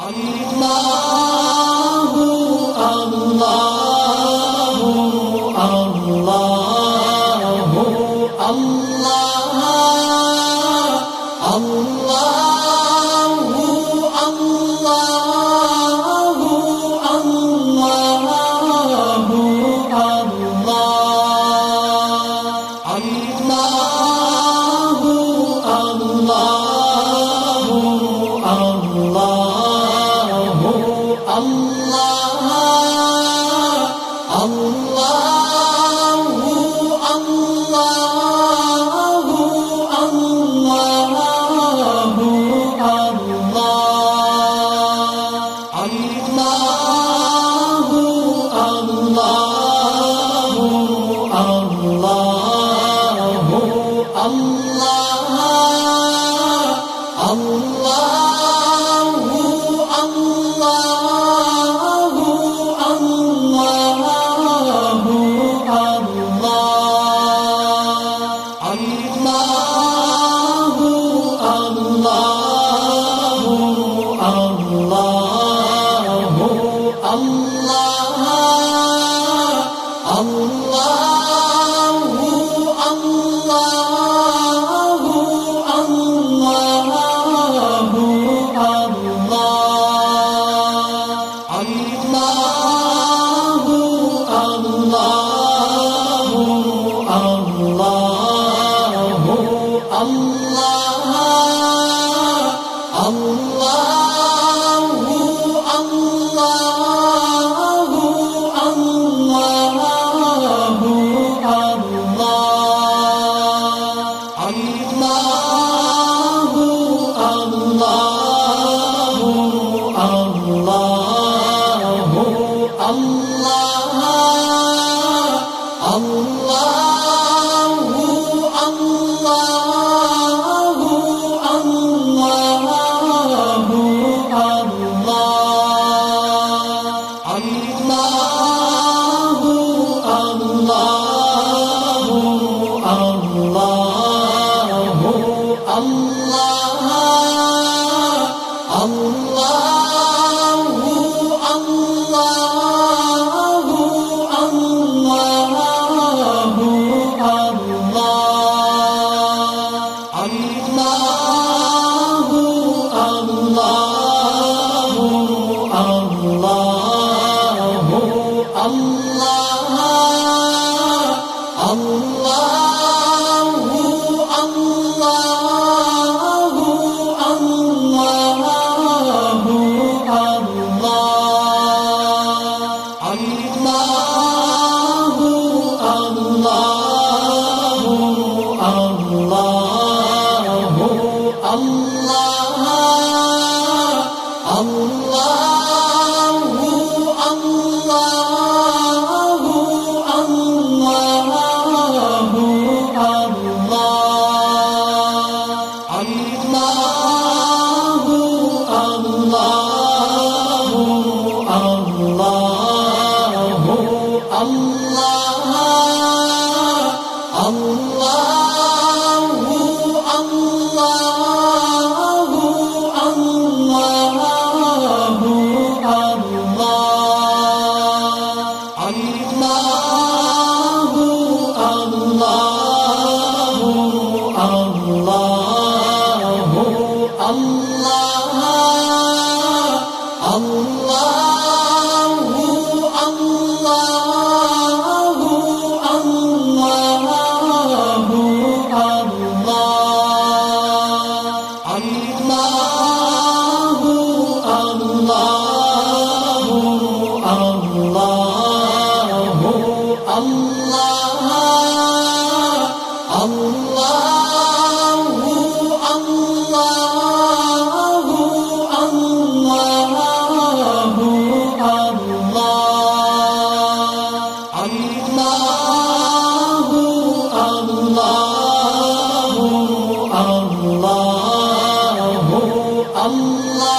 Allah. Allah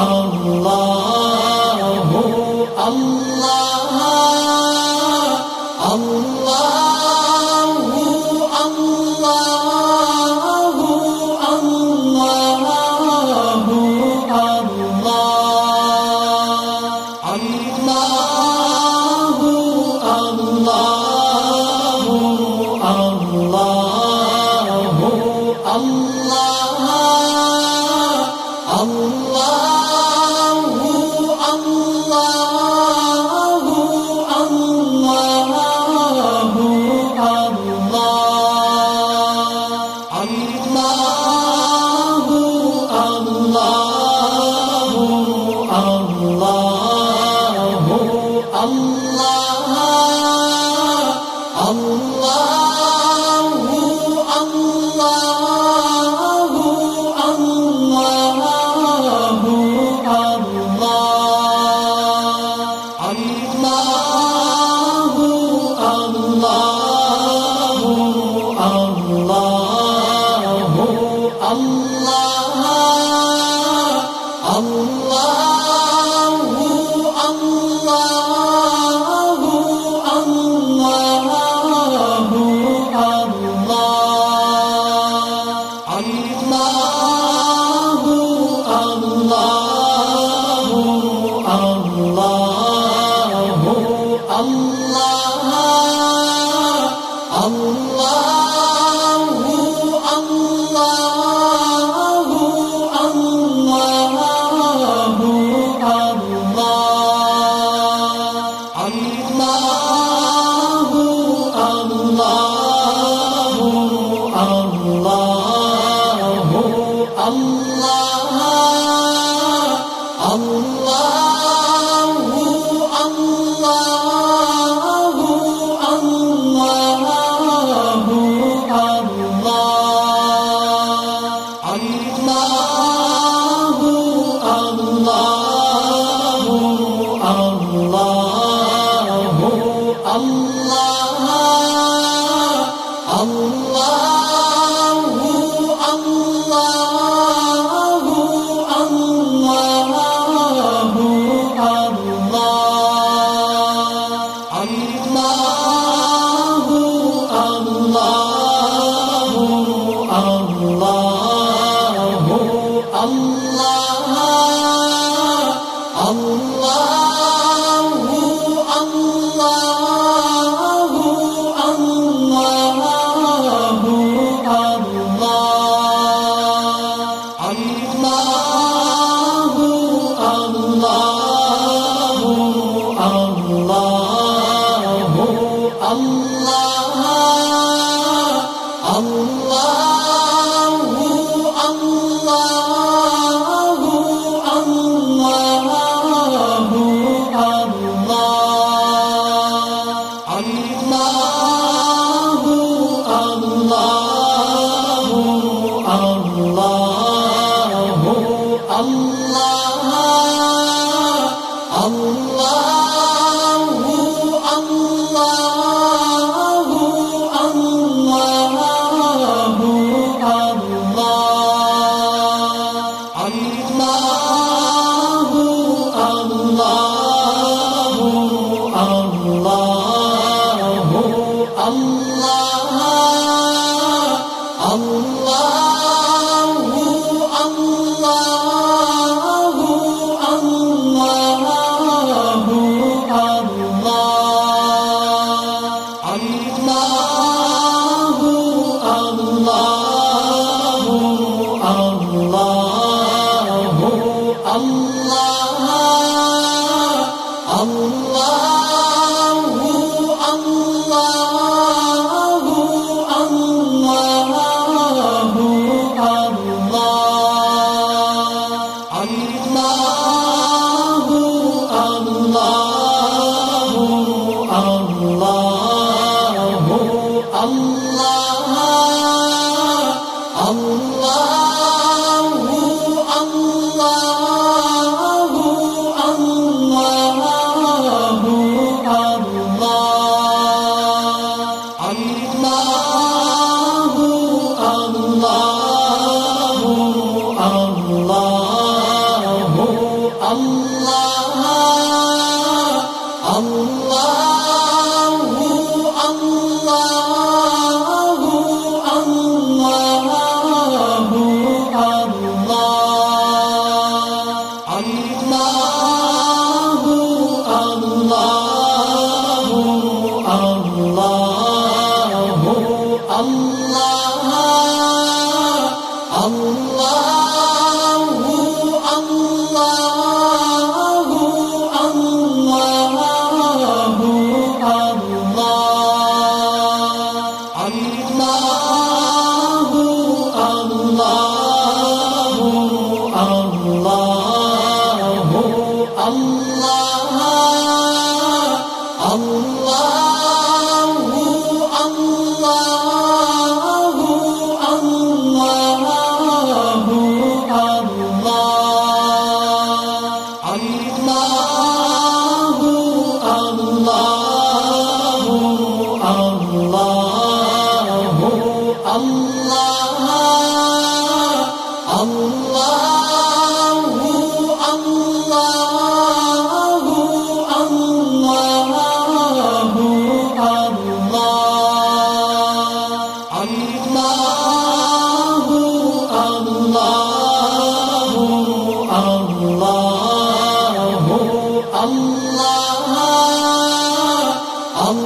Allah.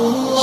Oh.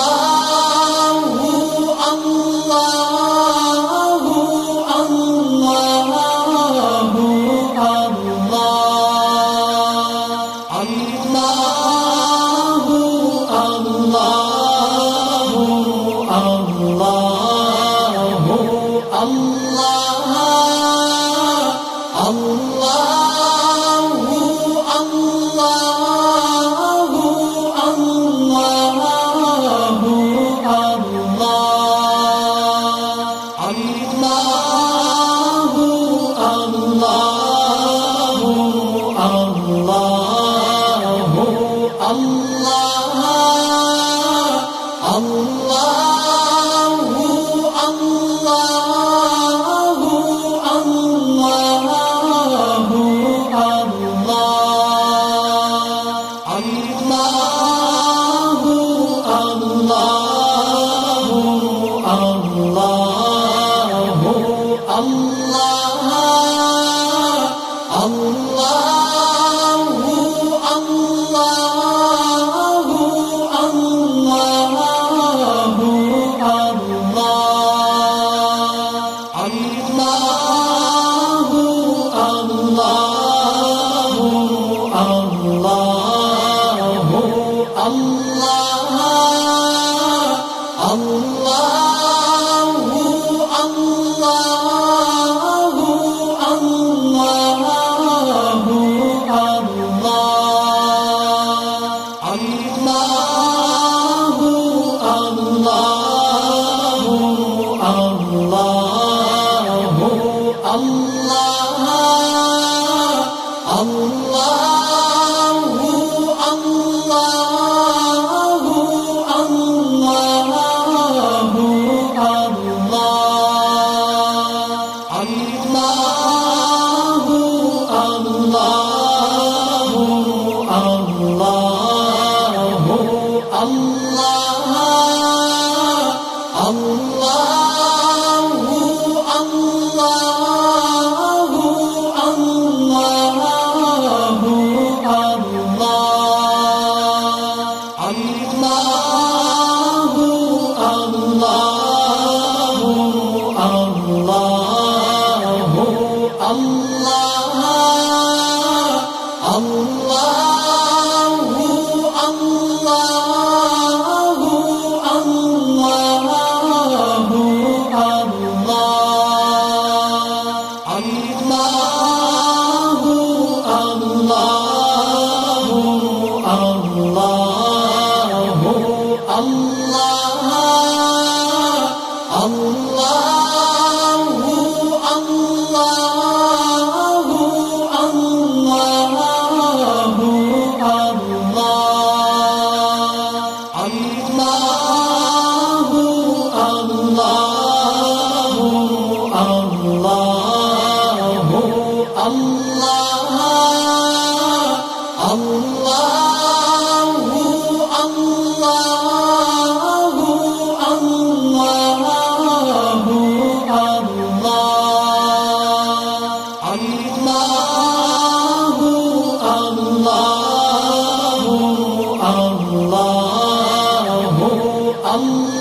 الله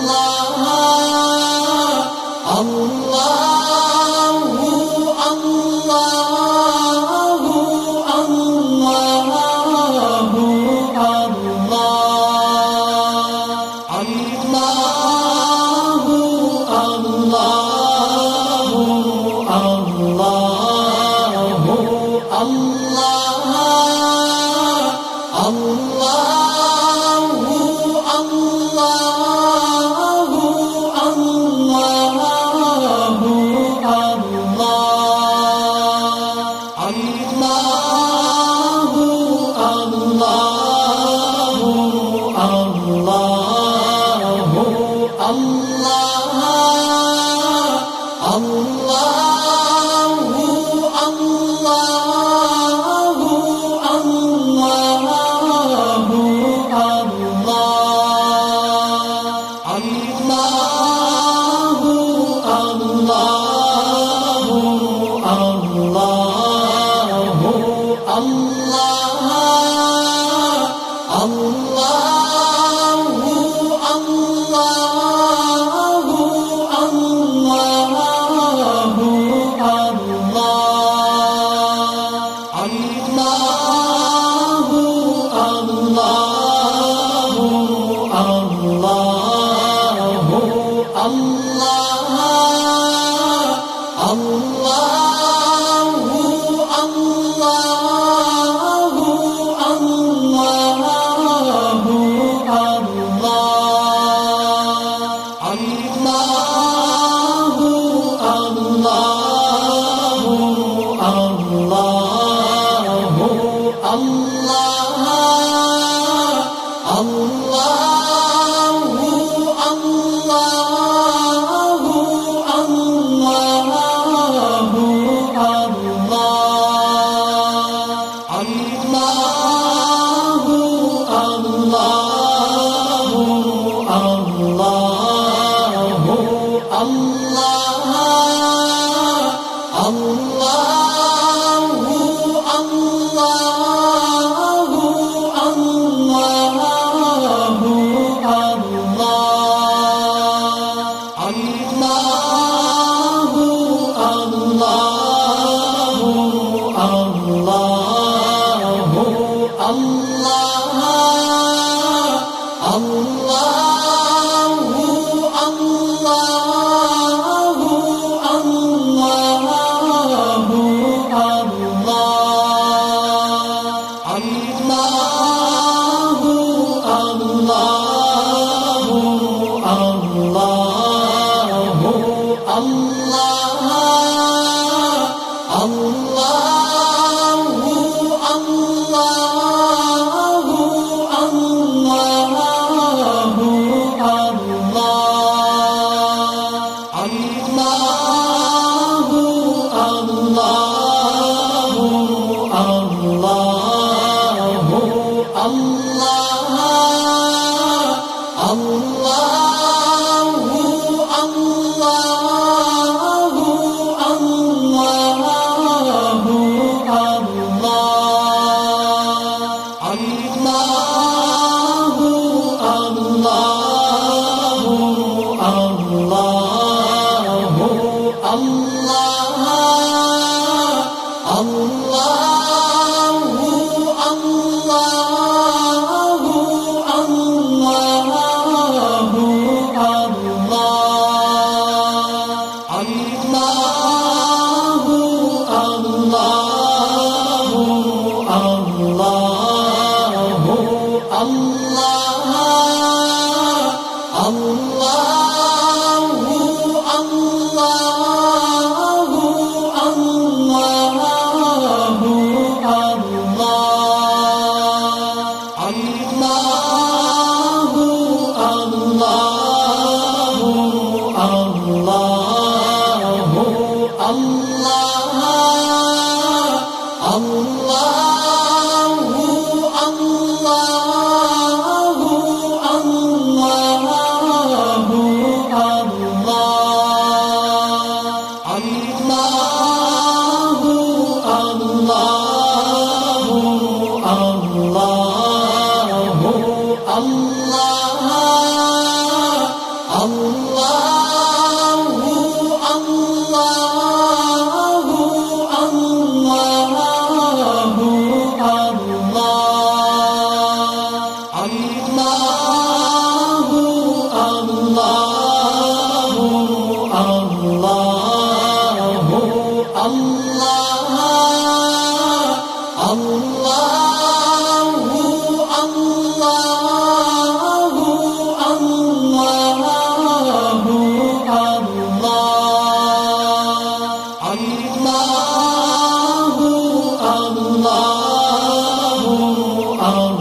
Love. Allah. all